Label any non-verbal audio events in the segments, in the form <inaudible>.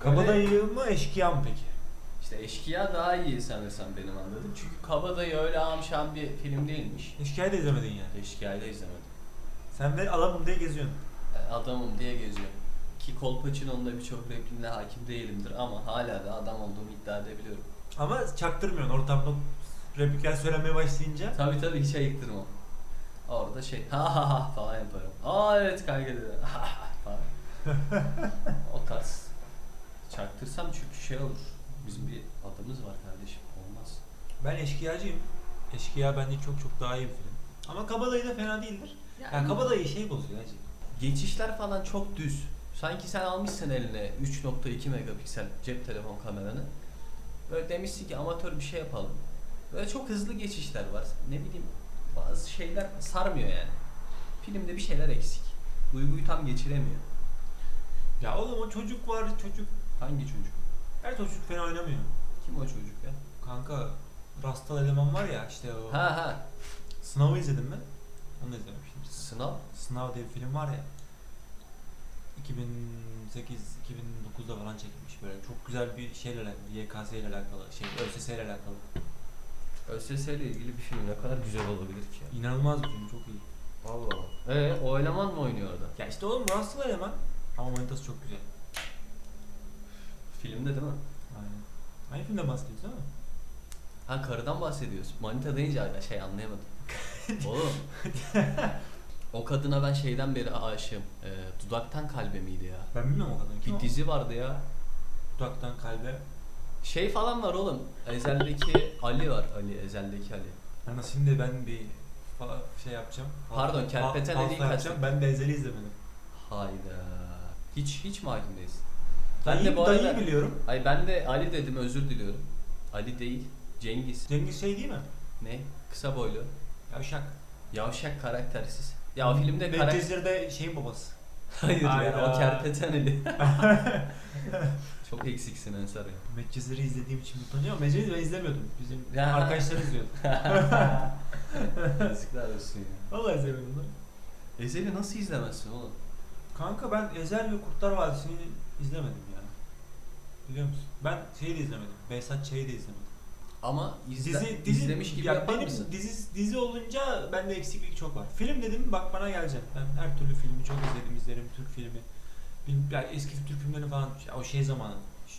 Kabadayı mı eşkıya mı peki? İşte Eşkıya daha iyi sanırsam benim anladığım. Çünkü Kabadayı öyle amşan bir film değilmiş. Eşkıya'yı da izlemedin yani. Eşkıya'yı da izlemedim. Sen de adamım diye geziyorsun. E, Adamım diye geziyor. Ki Kolpaçino'nun da birçok repliğine hakim değilimdir ama hala da adam olduğumu iddia edebiliyorum. Ama çaktırmıyorsun ortamda replikler söylemeye başlayınca. Tabi tabi hiç ayıktırmam. Orada şey ha ha ha falan yaparım. Aa evet kanka dedi. <laughs> Ha ha falan. <laughs> o tarz. Çaktırsam çünkü şey olur. Bizim bir adımız var kardeşim. Olmaz. Ben eşkıyacıyım. Eşkıya bence çok çok daha iyi bir film. Ama Kabadayı da fena değildir. Yani Kabadayı şey bozuyor hacı. Geçişler falan çok düz. Sanki sen almışsın eline 3.2 megapiksel cep telefon kameranı. Böyle demişsin ki amatör bir şey yapalım. Böyle çok hızlı geçişler var. Ne bileyim bazı şeyler sarmıyor yani. Filmde bir şeyler eksik. Duyguyu tam geçiremiyor. Ya oğlum o çocuk var çocuk. Hangi çocuk? Her çocuk fena oynamıyor. Kim o çocuk ya? Kanka Rastal eleman var ya işte o. Ha ha. Sınavı izledin mi? Onu da izlemiştim. Sınav. Sınav diye bir film var ya. 2008-2009'da falan çekilmiş böyle çok güzel bir şeyle alakalı, YKS ile alakalı, şey ÖSS ile alakalı. ÖSS ile ilgili bir film ne kadar güzel olabilir ki ya. İnanılmaz bir film, çok iyi. Allah Allah. Ee, o eleman mı oynuyor orada? Ya işte oğlum Russell eleman ama manitası çok güzel. Filmde değil mi? Aynen. Aynı filmde bahsediyoruz değil mi? Ha karıdan bahsediyorsun. Manita deyince şey anlayamadım. <laughs> Oğlum. o kadına ben şeyden beri aşığım. Ee, dudaktan kalbe miydi ya? Ben bilmiyorum o kadar. Kim Bir o? dizi vardı ya. Dudaktan kalbe. Şey falan var oğlum. Ezel'deki Ali var. Ali, Ezel'deki Ali. Yani şimdi ben bir fa- şey yapacağım. Pardon, Kerpeten Ali'yi yapacağım. Ben de Ezel'i izlemedim. Hayda. Hiç hiç mi hakim değilsin? Ben dayıyı, bu dayıyı arada- biliyorum. Ay ben de Ali dedim özür diliyorum. Ali değil. Cengiz. Cengiz şey değil mi? Ne? Kısa boylu. Yavşak. Yavşak karaktersiz. Ya o filmde karakter... Medcezir'de şeyin babası. Hayır ya Hayda. o kerpeten Ali. <laughs> Çok eksiksin Ensar ya. Medcezir'i izlediğim için utanıyorum. Medcezir'i ben izlemiyordum. Bizim Ya. arkadaşlar izliyordu. <laughs> Yazıklar olsun ya. Vallahi izlemiyordum lan. Ezel'i nasıl izlemezsin oğlum? Kanka ben Ezel ve Kurtlar Vadisi'ni izlemedim ya. Biliyor musun? Ben şeyi de izlemedim. Behzat Ç'yi de izlemedim. Ama izle, Dizi, dizi izlemiş gibi ya yapar benim mısın? Dizi, dizi olunca bende eksiklik çok var. Film dedim bak bana gelecek. Ben her türlü filmi çok izledim, izlerim Türk filmi. Bil- Ya eski Türk filmleri falan o şey zamanı.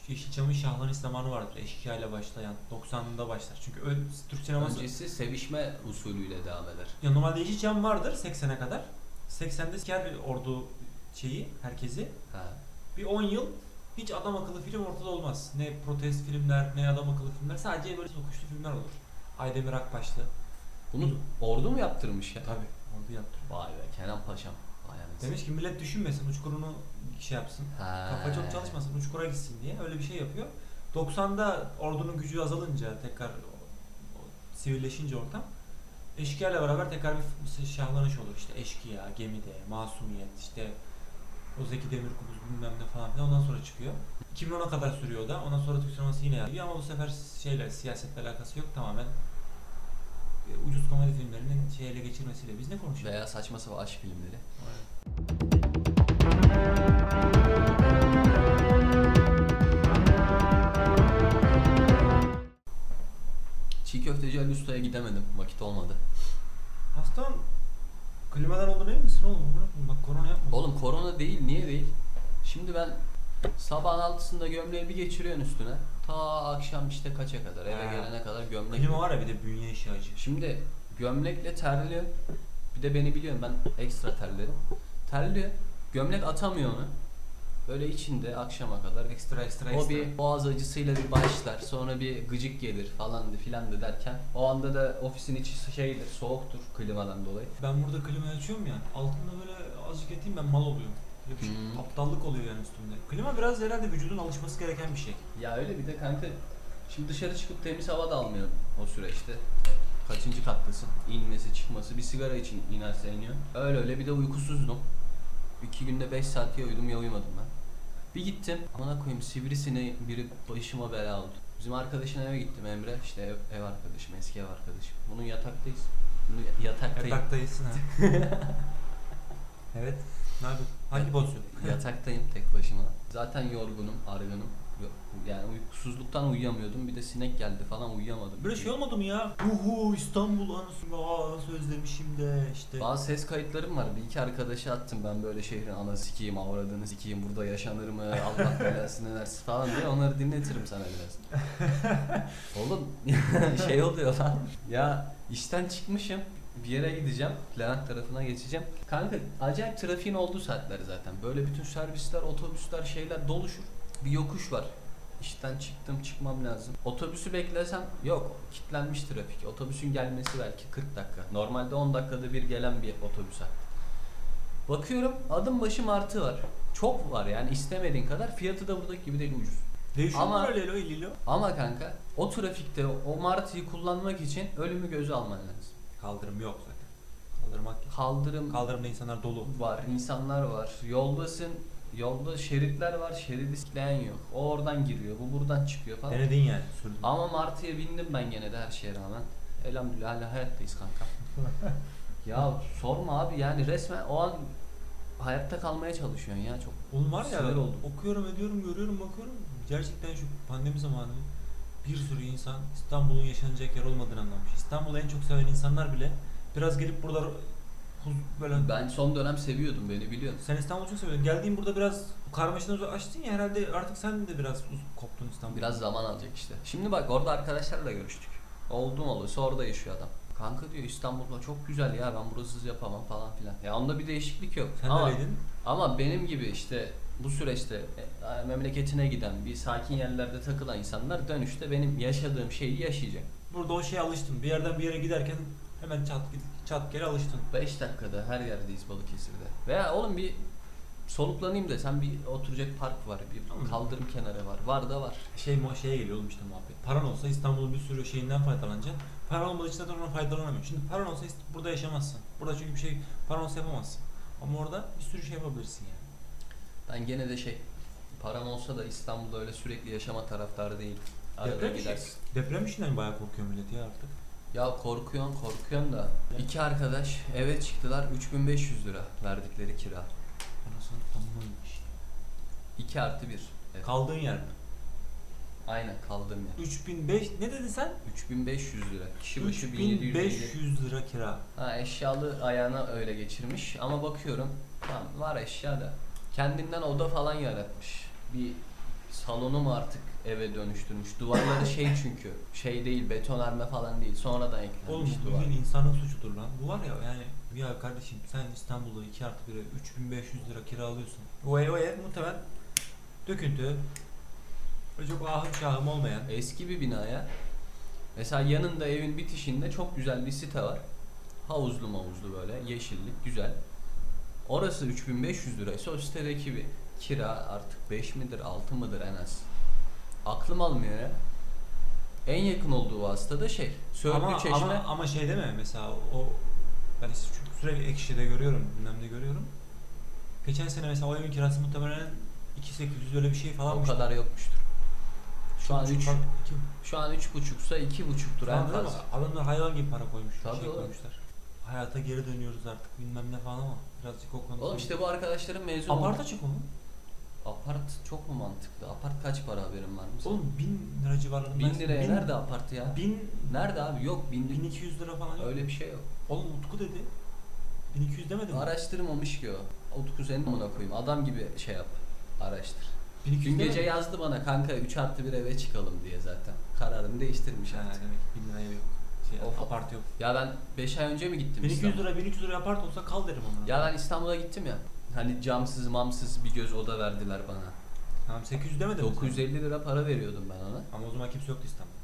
Yeşilçam'ın Şahlanış zamanı vardır. Eşkıya ile başlayan 90'ında başlar. Çünkü öyle Türk sineması Öncesi sevişme usulüyle devam eder. ya normalde Yeşilçam vardır 80'e kadar. 80'de siker ordu şeyi herkesi. Ha. Bir 10 yıl hiç adam akıllı film ortada olmaz. Ne protest filmler, ne adam akıllı filmler. Sadece böyle sokuşlu filmler olur. Aydemir Akbaşlı. Bunu ordu mu yaptırmış ya? Tabii. Orada yaptı. Vay be Kenan Paşam. Demiş ki millet düşünmesin, uçkurunu şey yapsın. Ha. Kafa çok çalışmasın, uçkura gitsin diye öyle bir şey yapıyor. 90'da ordunun gücü azalınca tekrar sivilleşince ortam eşkıya ile beraber tekrar bir şahlanış olur. İşte eşkıya, gemide, masumiyet, işte o Zeki Demirkubuz bilmem ne falan filan ondan sonra çıkıyor. 2010'a kadar sürüyor da. Ondan sonra Türk sineması yine yapıyor ama bu sefer şeyle siyasetle alakası yok tamamen e, ucuz komedi filmlerinin şey ele geçirmesiyle. Biz ne konuşuyoruz? Veya saçma sapan aşk filmleri. Çiğ köfteci Ali Usta'ya gidemedim. Vakit olmadı. Hastan klimadan olduğunu emin misin oğlum? Bak korona yapma. Oğlum korona değil. Niye değil? Şimdi ben sabahın altısında gömleği bir geçiriyorsun üstüne. Ta akşam işte kaça kadar eve Ha. gelene kadar gömlek. Klima var ya bir de bünye işi acı. Şimdi gömlekle terli. Bir de beni biliyorsun ben ekstra terlerim. Terli. Gömlek atamıyor onu. Böyle içinde akşama kadar. Ekstra ekstra O ekstra. bir boğaz acısıyla bir başlar. Sonra bir gıcık gelir falandı filandı derken. O anda da ofisin içi şeydir, soğuktur klimadan dolayı. Ben burada klimayı açıyorum ya. Altında böyle azıcık eteyim ben mal oluyorum. Böyle bir şey, Hmm. aptallık oluyor yani üstümde. Klima biraz herhalde vücudun alışması gereken bir şey. Ya öyle bir de kanka şimdi dışarı çıkıp temiz hava da almıyorsun o süreçte. Kaçıncı kattasın? İnmesi çıkması bir sigara için inerse iniyor. Öyle öyle bir de uykusuzdum. İki günde 5 saat ya uyudum ya uyumadım ben. Bir gittim. Amına koyayım sivrisine biri başıma bela oldu. Bizim arkadaşın eve gittim Emre. İşte ev, ev arkadaşım, eski ev arkadaşım. Bunun yataktayız. Bunu yataktayım. Yataktayız ha. <laughs> evet. Ne yapıyorsun? Hangi pozisyon? Yataktayım tek başıma. Zaten yorgunum, argınım. Yani uykusuzluktan uyuyamıyordum. Bir de sinek geldi falan uyuyamadım. Böyle şey olmadı mı ya? Uhu İstanbul anasını aa nasıl özlemişim de işte. Bazı ses kayıtlarım var. Bir iki arkadaşa attım ben böyle şehrin anası sikiyim, avradını sikiyim, burada yaşanır mı, <laughs> Allah belasını versin falan diye onları dinletirim sana biraz. <laughs> Oğlum <laughs> şey oluyor lan. Ya işten çıkmışım. Bir yere gideceğim. Levent tarafına geçeceğim. Kanka acayip trafiğin olduğu saatler zaten. Böyle bütün servisler, otobüsler, şeyler doluşur. Bir yokuş var. İşten çıktım çıkmam lazım. Otobüsü beklesem yok kilitlenmiş trafik. Otobüsün gelmesi belki 40 dakika. Normalde 10 dakikada bir gelen bir otobüs hattı. Bakıyorum adım başı martı var. Çok var yani istemediğin kadar. Fiyatı da buradaki gibi değil ucuz. Değişiyor Ama- öyle? Lilo? Ama kanka o trafikte o martıyı kullanmak için ölümü göze alman lazım. Kaldırım yok zaten. Kaldırmak. Kaldırım Kaldırımda insanlar dolu. var, insanlar var. Yoldasın, yolda şeritler var, şeridi isteyen yok. O oradan giriyor, bu buradan çıkıyor falan. Denedin yani sürdün. Ama martıya bindim ben gene de her şeye rağmen. Elhamdülillah hala hayattayız kanka. <laughs> ya sorma abi yani resmen o an hayatta kalmaya çalışıyorsun ya çok. Oğlum var ya Sinir oldum. okuyorum ediyorum görüyorum bakıyorum. Gerçekten şu pandemi zamanı bir sürü insan İstanbul'un yaşanacak yer olmadığını anlamış. İstanbul'u en çok seven insanlar bile biraz gelip burada böyle Ben son dönem seviyordum beni biliyorsun. sen İstanbul'u çok seviyordun. Geldiğin burada biraz karmaşadan açtın ya herhalde artık sen de biraz koptun İstanbul'dan. Biraz zaman alacak işte. Şimdi bak orada arkadaşlarla görüştük. Oldum olursa orada yaşıyor adam. Kanka diyor İstanbul'da çok güzel ya ben burasız yapamam falan filan. Ya onda bir değişiklik yok. Sen ama, nereydin? ama benim gibi işte bu süreçte e, memleketine giden bir sakin yerlerde takılan insanlar dönüşte benim yaşadığım şeyi yaşayacak. Burada o şeye alıştın. Bir yerden bir yere giderken hemen çat çat geri alıştın. 5 dakikada her yerdeyiz Balıkesir'de. Veya oğlum bir soluklanayım desem bir oturacak park var, bir kaldırım kenarı var. Var da var. Şey şeye geliyor oğlum işte muhabbet. Paran olsa İstanbul'un bir sürü şeyinden faydalanacaksın. Paran olmadığı için zaten ondan faydalanamıyorsun. Şimdi paran olsa ist- burada yaşamazsın. Burada çünkü bir şey paran olsa yapamazsın. Ama orada bir sürü şey yapabilirsin yani. Ben gene de şey param olsa da İstanbul'da öyle sürekli yaşama taraftarı değil. Arada Deprem, işi, gidersin. deprem işinden bayağı korkuyor millet ya artık. Ya korkuyorsun korkuyorsun da iki arkadaş eve çıktılar 3500 lira verdikleri kira. Anasını tanımıymış. 2 artı 1. Evet. Kaldığın yer mi? Aynen kaldım ya. 3005 ne dedin sen? 3500 lira. Kişi başı 1750. 3500 lira kira. Ha eşyalı ayağına öyle geçirmiş ama bakıyorum tamam var eşya da kendinden oda falan yaratmış. Bir salonu mu artık eve dönüştürmüş. Duvarları şey çünkü şey değil betonarme falan değil sonradan eklenmiş Oğlum bu duvar. bildiğin insanın suçudur lan. Bu var ya yani ya kardeşim sen İstanbul'da 2 artı 1'e 3500 lira kira alıyorsun. O ev, o ev muhtemelen döküntü. Böyle çok ahım şahım olmayan. Eski bir binaya mesela yanında evin bitişinde çok güzel bir site var. Havuzlu mavuzlu böyle yeşillik güzel. Orası 3500 liraysa o sitedeki bir kira artık 5 midir 6 mıdır en az. Aklım almıyor ya. En yakın olduğu vasıta da şey. Sörgü ama, Çeşme. ama, ama şey deme mesela o ben sü- sürekli ekşide görüyorum, bilmem de görüyorum. Geçen sene mesela o evin kirası muhtemelen 2800 öyle bir şey falan. o kadar yokmuştur. Şu an 3 3 şu an 3.5'sa 2.5'tur en fazla. Adamlar hayvan gibi para koymuş. Tabii şey koymuşlar. Hayata geri dönüyoruz artık bilmem ne falan ama birazcık o konuda. Oğlum işte bu arkadaşların mezun Aparta çık oğlum. Apart çok mu mantıklı? Apart kaç para haberin var mı? senin? Oğlum 1000 lira civarlarında. 1000 liraya nerede apart ya? 1000 Nerede abi? Yok 1000 1200 lira falan. yok. Öyle bir şey yok. Oğlum Utku dedi. 1200 demedi mi? Araştırmamış ki o. Utku senin amına koyayım. Adam gibi şey yap. Araştır. 1200 Dün demedi gece mi? yazdı bana kanka 3 artı 1 eve çıkalım diye zaten. Kararını değiştirmiş Ha, artık. demek ki 1000 liraya yok. Şey, Of. apart yok. Ya ben 5 ay önce mi gittim 1200 İstanbul'a? lira 1300 lira apart olsa kal derim ona. Ya ben İstanbul'a gittim ya. Hani camsız mamsız bir göz oda verdiler bana. Tamam 800 demedi mi? 950 lira para veriyordum ben ona. Ama o zaman kimse yoktu İstanbul'da.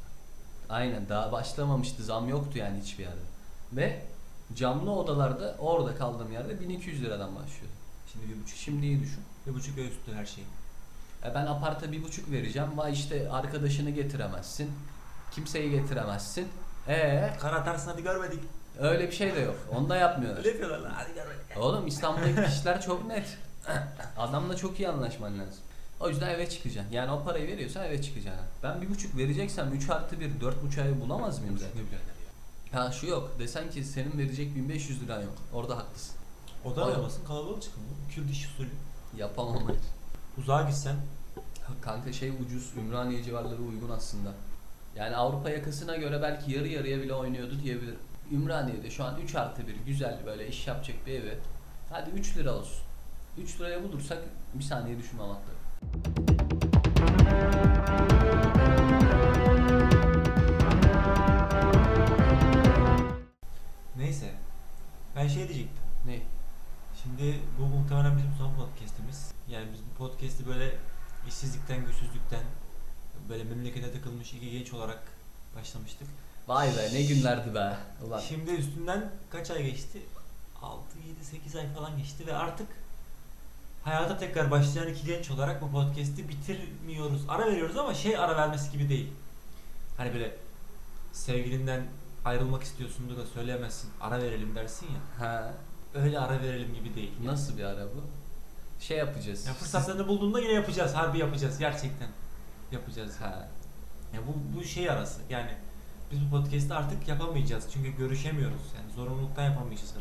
Aynen daha başlamamıştı zam yoktu yani hiçbir yerde. Ve camlı odalarda orada kaldığım yerde 1200 liradan başlıyor. Şimdi bir buçuk. Şimdi iyi düşün. Bir buçuk ve üstü her şey. E ben aparta bir buçuk vereceğim. Vay işte arkadaşını getiremezsin. Kimseyi getiremezsin. E Kar atarsın hadi görmedik. Öyle bir şey de yok. Onu da yapmıyorlar. Öyle yapıyorlar lan hadi görmedik. Oğlum İstanbul'daki <laughs> işler çok net. Adamla çok iyi anlaşman lazım. O yüzden eve çıkacaksın. Yani o parayı veriyorsan eve çıkacaksın. Ben bir buçuk vereceksem 3 artı 1, 4 buçuk ay bulamaz mıyım zaten? Ha şu yok. Desen ki senin verecek 1500 liran yok. Orada haklısın. Oda Bayağı. aramasın kalabalık çıkın. Kürt iş usulü. Yapamam. Uzağa gitsen Kanka şey ucuz, Ümraniye civarları uygun aslında. Yani Avrupa yakasına göre belki yarı yarıya bile oynuyordu diyebilirim. Ümraniye'de şu an 3 artı 1 güzel böyle iş yapacak bir evi. Hadi 3 lira olsun. 3 liraya bulursak bir saniye düşünmem hatta. neyse. Ben şey diyecektim. Ne? Şimdi bu muhtemelen bizim son podcast'imiz. Yani biz bu podcast'i böyle işsizlikten, güçsüzlükten böyle memlekete takılmış iki genç olarak başlamıştık. Vay be ne günlerdi be. Ulan. Şimdi üstünden kaç ay geçti? 6, 7, 8 ay falan geçti ve artık hayata tekrar başlayan iki genç olarak bu podcast'i bitirmiyoruz. Ara veriyoruz ama şey ara vermesi gibi değil. Hani böyle sevgilinden ayrılmak istiyorsundur da söyleyemezsin. Ara verelim dersin ya. Ha, Öyle ara verelim gibi değil. nasıl bir ara bu? Şey yapacağız. Ya fırsatlarını bulduğunda yine yapacağız. Harbi yapacağız. Gerçekten yapacağız. Ha. Ya bu, bu şey arası. Yani biz bu podcast'i artık yapamayacağız. Çünkü görüşemiyoruz. Yani zorunluluktan yapamayacağız.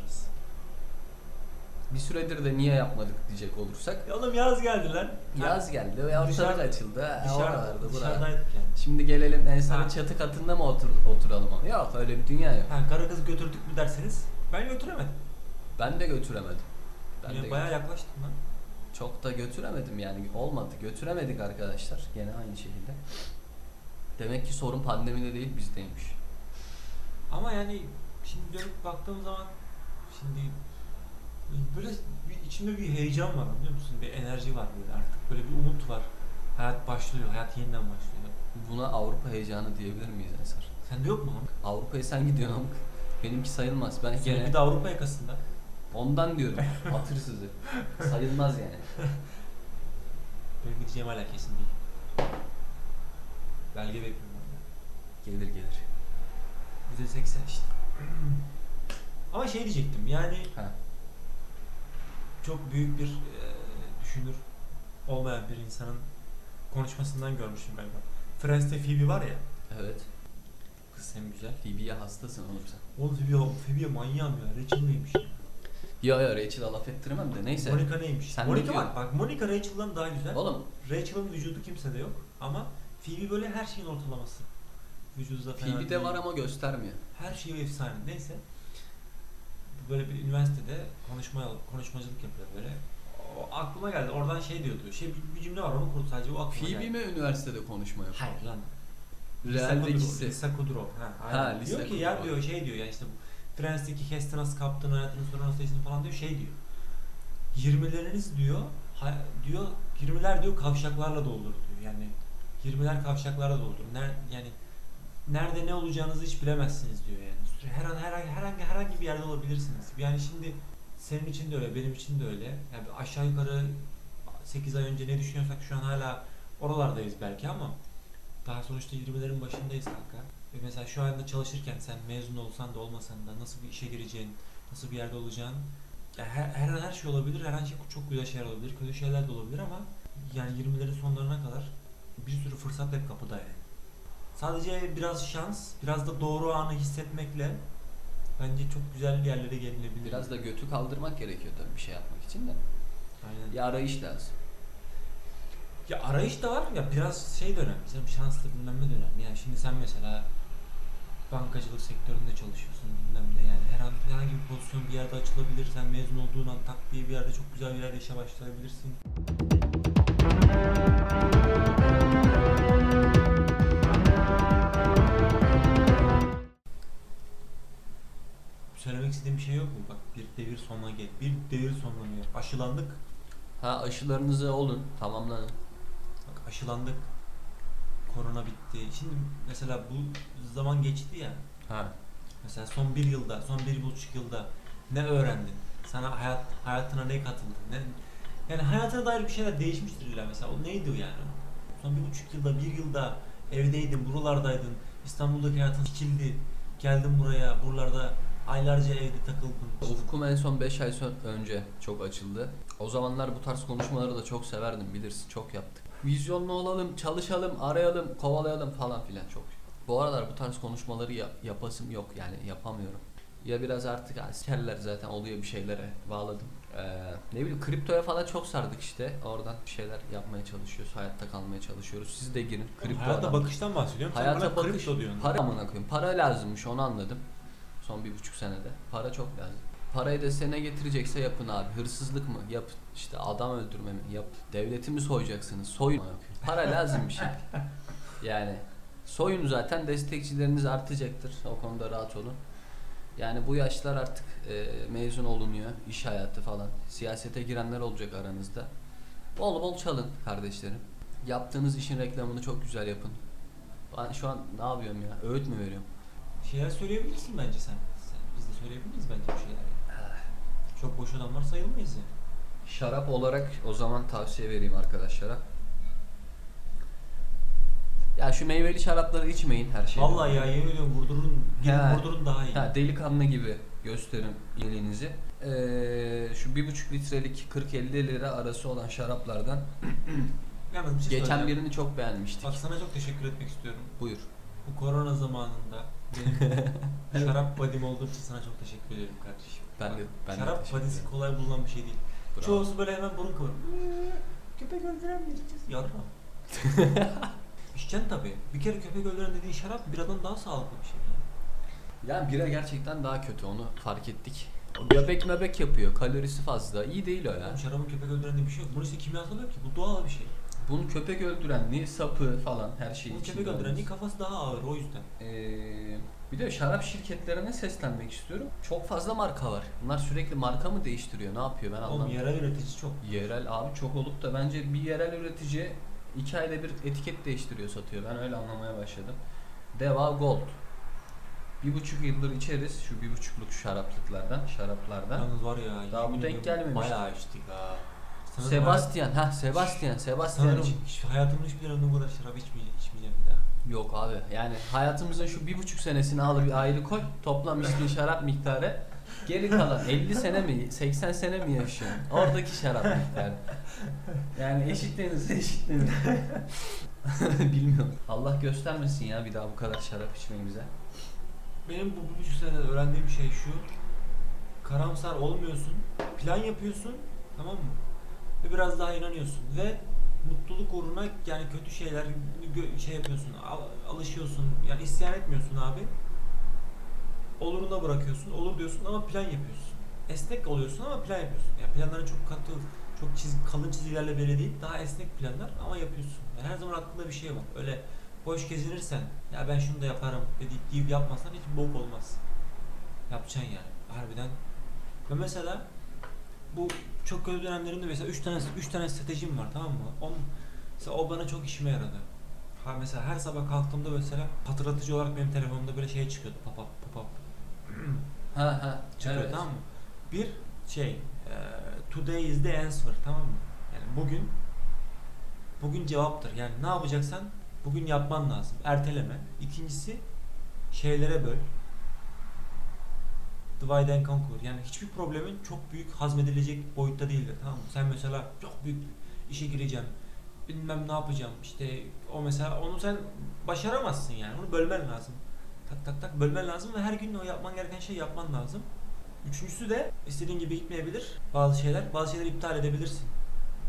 Bir süredir de niye yapmadık diyecek olursak. Ya oğlum yaz geldi lan. Yaz geldi ve ortalık açıldı. Dışarıda, dışarıdaydık yani. Şimdi gelelim Ensar'ın Ha. çatı katında mı otur, oturalım? Yok öyle bir dünya yok. Ha, karı kız götürdük mü derseniz ben götüremedim. Ben de götüremedim. Ben Yine de bayağı yaklaştım lan. çok da götüremedim yani olmadı. Götüremedik arkadaşlar. Gene aynı şekilde. Demek ki sorun pandemide değil bizdeymiş. Ama yani şimdi dönüp baktığım zaman şimdi böyle bir, içimde bir heyecan var anlıyor musun? Bir enerji var böyle artık. Böyle bir umut var. Hayat başlıyor. Hayat yeniden başlıyor. Buna Avrupa heyecanı diyebilir miyiz Ensar? Sende yok mu? Avrupa'ya sen gidiyorsun ama benimki sayılmaz. Ben Senin gene bir de Avrupa yakasında. ondan diyorum. Hatırsızı. <laughs> Sayılmaz yani. Benim gideceğim hala kesin değil. Belge bekliyorum. ben. Gelir gelir. %80 işte. <clears throat> Ama şey diyecektim yani Ha. çok büyük bir e, düşünür olmayan bir insanın konuşmasından görmüşüm galiba. Friends'te Phoebe var ya. Evet. Kız hem güzel. Phoebe'ye hastasın oğlum sen. Oğlum Phoebe, Phoebe'ye manyağım ya. Rachel neymiş ya? Ya Rachel'a laf ettiremem de neyse. Monica neymiş? Sen Monica bak, bak Monica Rachel'dan daha güzel. Oğlum Rachel'ın vücudu kimsede yok ama Phoebe böyle her şeyin ortalaması. Vücudu da fena Phoebe'de değil. var ama göstermiyor. Her şey efsane. Neyse. Böyle bir üniversitede konuşma konuşmacılık yapıyor böyle. O aklıma geldi. Oradan şey diyordu. Şey bir, bir cümle var onu kurdu sadece o aklıma Phoebe geldi. mi üniversitede konuşma yapıyor? Hayır lan. Real'dekisi. Lisa Kudrow. Ha, Ha. Lisa diyor ki ya Kudrow. diyor şey diyor ya işte bu Friends'teki Kest'i nasıl kaptığını hayatının sonra nasıl falan diyor şey diyor. 20'leriniz diyor ha, diyor 20'ler diyor kavşaklarla doldur diyor. Yani 20'ler kavşaklarla doldur. Ner, yani nerede ne olacağınızı hiç bilemezsiniz diyor yani. Her an herhangi herhangi herhangi bir yerde olabilirsiniz. Yani şimdi senin için de öyle, benim için de öyle. Yani aşağı yukarı 8 ay önce ne düşünüyorsak şu an hala oralardayız belki ama daha sonuçta 20'lerin başındayız kanka. Ve mesela şu anda çalışırken sen mezun olsan da olmasan da nasıl bir işe gireceğin, nasıl bir yerde olacağın ya her, her an her şey olabilir, her şey çok güzel şeyler olabilir, kötü şeyler de olabilir ama yani 20'lerin sonlarına kadar bir sürü fırsat hep kapıda yani. Sadece biraz şans, biraz da doğru anı hissetmekle bence çok güzel yerlere gelinebilir. Biraz da götü kaldırmak gerekiyor tabii bir şey yapmak için de. Aynen. Bir arayış lazım. Ya arayış da var ya biraz şey dönem, bizim şanslı bilmem ne dönem. Yani şimdi sen mesela bankacılık sektöründe çalışıyorsun bilmem ne yani her an herhangi bir pozisyon bir yerde açılabilir. Sen mezun olduğun an tak diye bir yerde çok güzel bir yerde işe başlayabilirsin. Söylemek istediğim bir şey yok mu? Bak bir devir sonuna gel. Bir devir sonlanıyor. Aşılandık. Ha aşılarınızı olun, tamamlanın. Bak aşılandık. Korona bitti. Şimdi mesela bu zaman geçti ya. Ha. Mesela son bir yılda, son bir buçuk yılda ne öğrendin? Sana hayat hayatına ne katıldı? Ne, yani hayatına dair bir şeyler değişmiştir illa mesela. O neydi o yani? Son bir buçuk yılda, bir yılda evdeydin, buralardaydın. İstanbul'daki hayatın sikildi. Geldin buraya, buralarda aylarca evde takıldın. Ufkum en son 5 ay önce çok açıldı. O zamanlar bu tarz konuşmaları da çok severdim bilirsin çok yaptık. Vizyonlu olalım, çalışalım, arayalım, kovalayalım falan filan çok. Bu aralar bu tarz konuşmaları ya- yapasım yok yani yapamıyorum. ya biraz artık askerler zaten oluyor bir şeylere bağladım. Ee, ne bileyim kriptoya falan çok sardık işte. Oradan bir şeyler yapmaya çalışıyoruz. Hayatta kalmaya çalışıyoruz. Siz de girin. Kripto Hayata adam. bakıştan bahsediyorum. Sen Hayata bana bakış. kripto diyorsun. Para amına koyayım. Para lazımmış onu anladım. Son bir buçuk senede. Para çok lazım. Parayı da sene getirecekse yapın abi. Hırsızlık mı? Yap. İşte adam öldürme mi? Yap. Devleti mi soyacaksınız? Soyun. Para lazım bir şey. <laughs> Yani soyun zaten destekçileriniz artacaktır. O konuda rahat olun. Yani bu yaşlar artık e, mezun olunuyor. iş hayatı falan. Siyasete girenler olacak aranızda. Bol bol çalın kardeşlerim. Yaptığınız işin reklamını çok güzel yapın. Ben şu an ne yapıyorum ya? Öğüt mü veriyorum? Şeyler söyleyebilirsin bence sen. sen. Biz de söyleyebiliriz bence bir şeyler. yani. Çok boş adamlar sayılmayız ya. Şarap olarak o zaman tavsiye vereyim arkadaşlara. Ya şu meyveli şarapları içmeyin her şeyden. Vallahi ya yemin ediyorum vurdurun, gidin Ha. vurdurun daha iyi. Ha, delikanlı gibi gösterin iyiliğinizi. Ee, şu bir buçuk litrelik 40-50 lira arası olan şaraplardan <clears throat> Yalnız bir şey geçen birini çok beğenmiştik. Bak sana çok teşekkür etmek istiyorum. Buyur. Bu korona zamanında benim şarap badim olduğu için sana çok teşekkür ederim kardeşim. Ben de- ben de şarap badisi ederim. kolay bulunan bir şey değil. Bravo. Çoğusu böyle hemen burun kıvırır. Köpek öldüren mi içeceğiz? Yarram. <laughs> İçeceksin tabii. Bir kere köpek öldüren dediğin şarap biradan daha sağlıklı bir şey. Yani. Yani bira gerçekten daha kötü onu fark ettik. O Göbek mebek yapıyor. Kalorisi fazla. İyi değil o ya. Oğlum şarabın köpek öldüren diye bir şey yok. Bunun işte kimyasal yok ki. Bu doğal bir şey. Bunun köpek öldürenliği, sapı falan her şeyi Bu köpek öldüren olması. değil kafası daha ağır o yüzden. Ee, bir de şarap şirketlerine seslenmek istiyorum. Çok fazla marka var. Bunlar sürekli marka mı değiştiriyor? Ne yapıyor ben Oğlum anlamadım. yerel üretici çok. Yerel abi çok olup da bence bir yerel üretici iki ayda bir etiket değiştiriyor satıyor. Ben öyle anlamaya başladım. Deva Gold. Bir buçuk yıldır içeriz şu bir buçukluk şaraplıklardan, şaraplardan. Yalnız var ya. Daha bu denk gelmemiş. Bayağı içtik ha. Sanırım Sebastian, ha Sebastian, Sebastian Sanırım hiç- hayatımın hiçbir döneminde bu kadar şarap içmeyeceğim, içmeyeceğim bir daha. Yok abi yani hayatımızın şu bir buçuk senesini al bir ayrı koy. Toplam içtiğin <laughs> şarap miktarı. Geri kalan 50 sene mi 80 sene mi yaşıyorsun? Oradaki şarap miktarı. Yani eşitleniriz eşitleniriz. <laughs> Bilmiyorum. Allah göstermesin ya bir daha bu kadar şarap içmemize. Benim bu bir buçuk senede öğrendiğim şey şu. Karamsar olmuyorsun. Plan yapıyorsun. Tamam mı? Ve biraz daha inanıyorsun. Ve mutluluk uğruna yani kötü şeyler şey yapıyorsun. al- alışıyorsun. Yani isyan etmiyorsun abi. Oluruna bırakıyorsun. Olur diyorsun ama plan yapıyorsun. Esnek oluyorsun ama plan yapıyorsun. Yani planların çok katı, çok çiz, kalın çizgilerle belli değil. Daha esnek planlar ama yapıyorsun. Yani her zaman aklında bir şey var. Öyle boş gezinirsen ya ben şunu da yaparım deyip, deyip yapmazsan hiç bok olmaz. Yapacaksın yani. Harbiden. Ve mesela bu çok kötü dönemlerimde mesela 3 tane 3 tane stratejim var tamam mı? On, mesela o bana çok işime yaradı. Ha mesela her sabah kalktığımda mesela hatırlatıcı olarak benim telefonumda böyle şey çıkıyordu. Pop up pop up <clears throat> Ha ha. çıkıyor evet. tamam mı? Bir şey e, today is the answer tamam mı? Yani bugün bugün cevaptır. Yani ne yapacaksan bugün yapman lazım. Erteleme. İkincisi şeylere böl. Divide and conquer. Yani hiçbir problemin çok büyük hazmedilecek boyutta değildir. Tamam mı? Sen mesela çok büyük işe gireceğim. Bilmem ne yapacağım. İşte o mesela onu sen başaramazsın yani. Onu bölmen lazım. Tak tak tak bölmen lazım ve her gün o yapman gereken şeyi yapman lazım. Üçüncüsü de istediğin gibi gitmeyebilir bazı şeyler. Bazı şeyleri iptal edebilirsin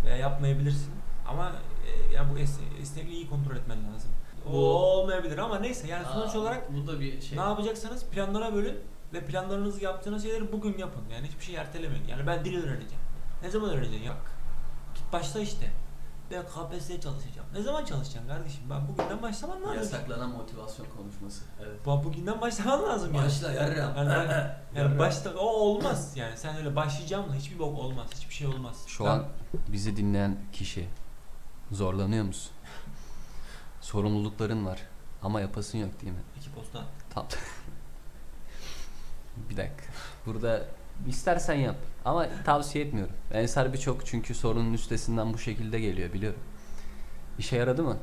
veya yapmayabilirsin. Ama e, yani bu es- esnekliği iyi kontrol etmen lazım. O Bu- olmayabilir ama neyse yani sonuç Aa, olarak bu da bir şey. ne yapacaksanız planlara bölün ve planlarınızı yaptığınız şeyleri bugün yapın. Yani hiçbir şey ertelemeyin. Yani ben dil öğreneceğim. Ne zaman öğreneceksin? Yok. Git başla işte. Ben KPSS'ye çalışacağım. Ne zaman çalışacaksın kardeşim? Ben bugünden başlaman lazım. Yasaklanan motivasyon konuşması. Evet. Bu- Bugünden başlaman lazım yani. Başla yarram. Yani, <laughs> yani, yani başta o olmaz yani sen öyle başlayacağım da hiçbir bok olmaz hiçbir şey olmaz. Şu Ben- an bizi dinleyen kişi zorlanıyor musun? <laughs> Sorumlulukların var ama yapasın yok değil mi? iki posta Tam. <laughs> bir dakika. Burada istersen yap ama tavsiye etmiyorum. Ensar birçok çünkü sorunun üstesinden bu şekilde geliyor biliyorum. İşe yaradı mı?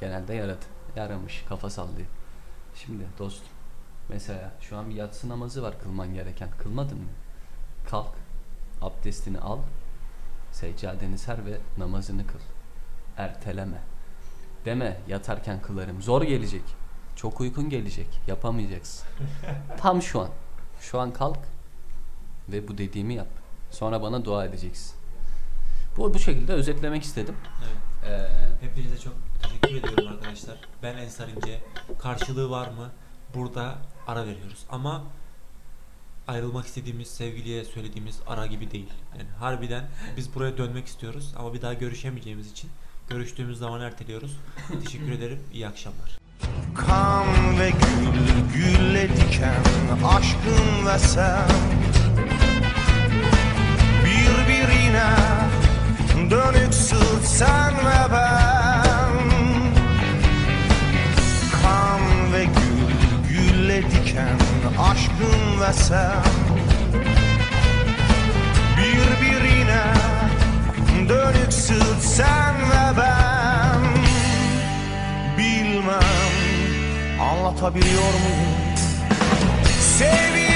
Genelde yaradı. Yaramış, kafa sallıyor. Şimdi dostum mesela şu an bir yatsı namazı var kılman gereken. Kılmadın mı? Kalk, abdestini al, seccadeni ser ve namazını kıl. Erteleme. Deme yatarken kılarım. Zor gelecek. Çok uykun gelecek. Yapamayacaksın. <laughs> Tam şu an. Şu an kalk ve bu dediğimi yap. Sonra bana dua edeceksin. Bu bu şekilde özetlemek istedim. Evet. Ee, Hepinize çok teşekkür ediyorum arkadaşlar. Ben Ensar İnce. Karşılığı var mı? Burada ara veriyoruz. Ama ayrılmak istediğimiz sevgiliye söylediğimiz ara gibi değil. Yani harbiden biz buraya dönmek istiyoruz ama bir daha görüşemeyeceğimiz için görüştüğümüz zaman erteliyoruz. <laughs> Teşekkür ederim. İyi akşamlar. Kan ve gül, gülle diken aşkın ve sen. Birbirine dönük sırt sen ve ben. Kan ve gül, gülle diken aşkın ve sen anlatabiliyor muyum? Sevgi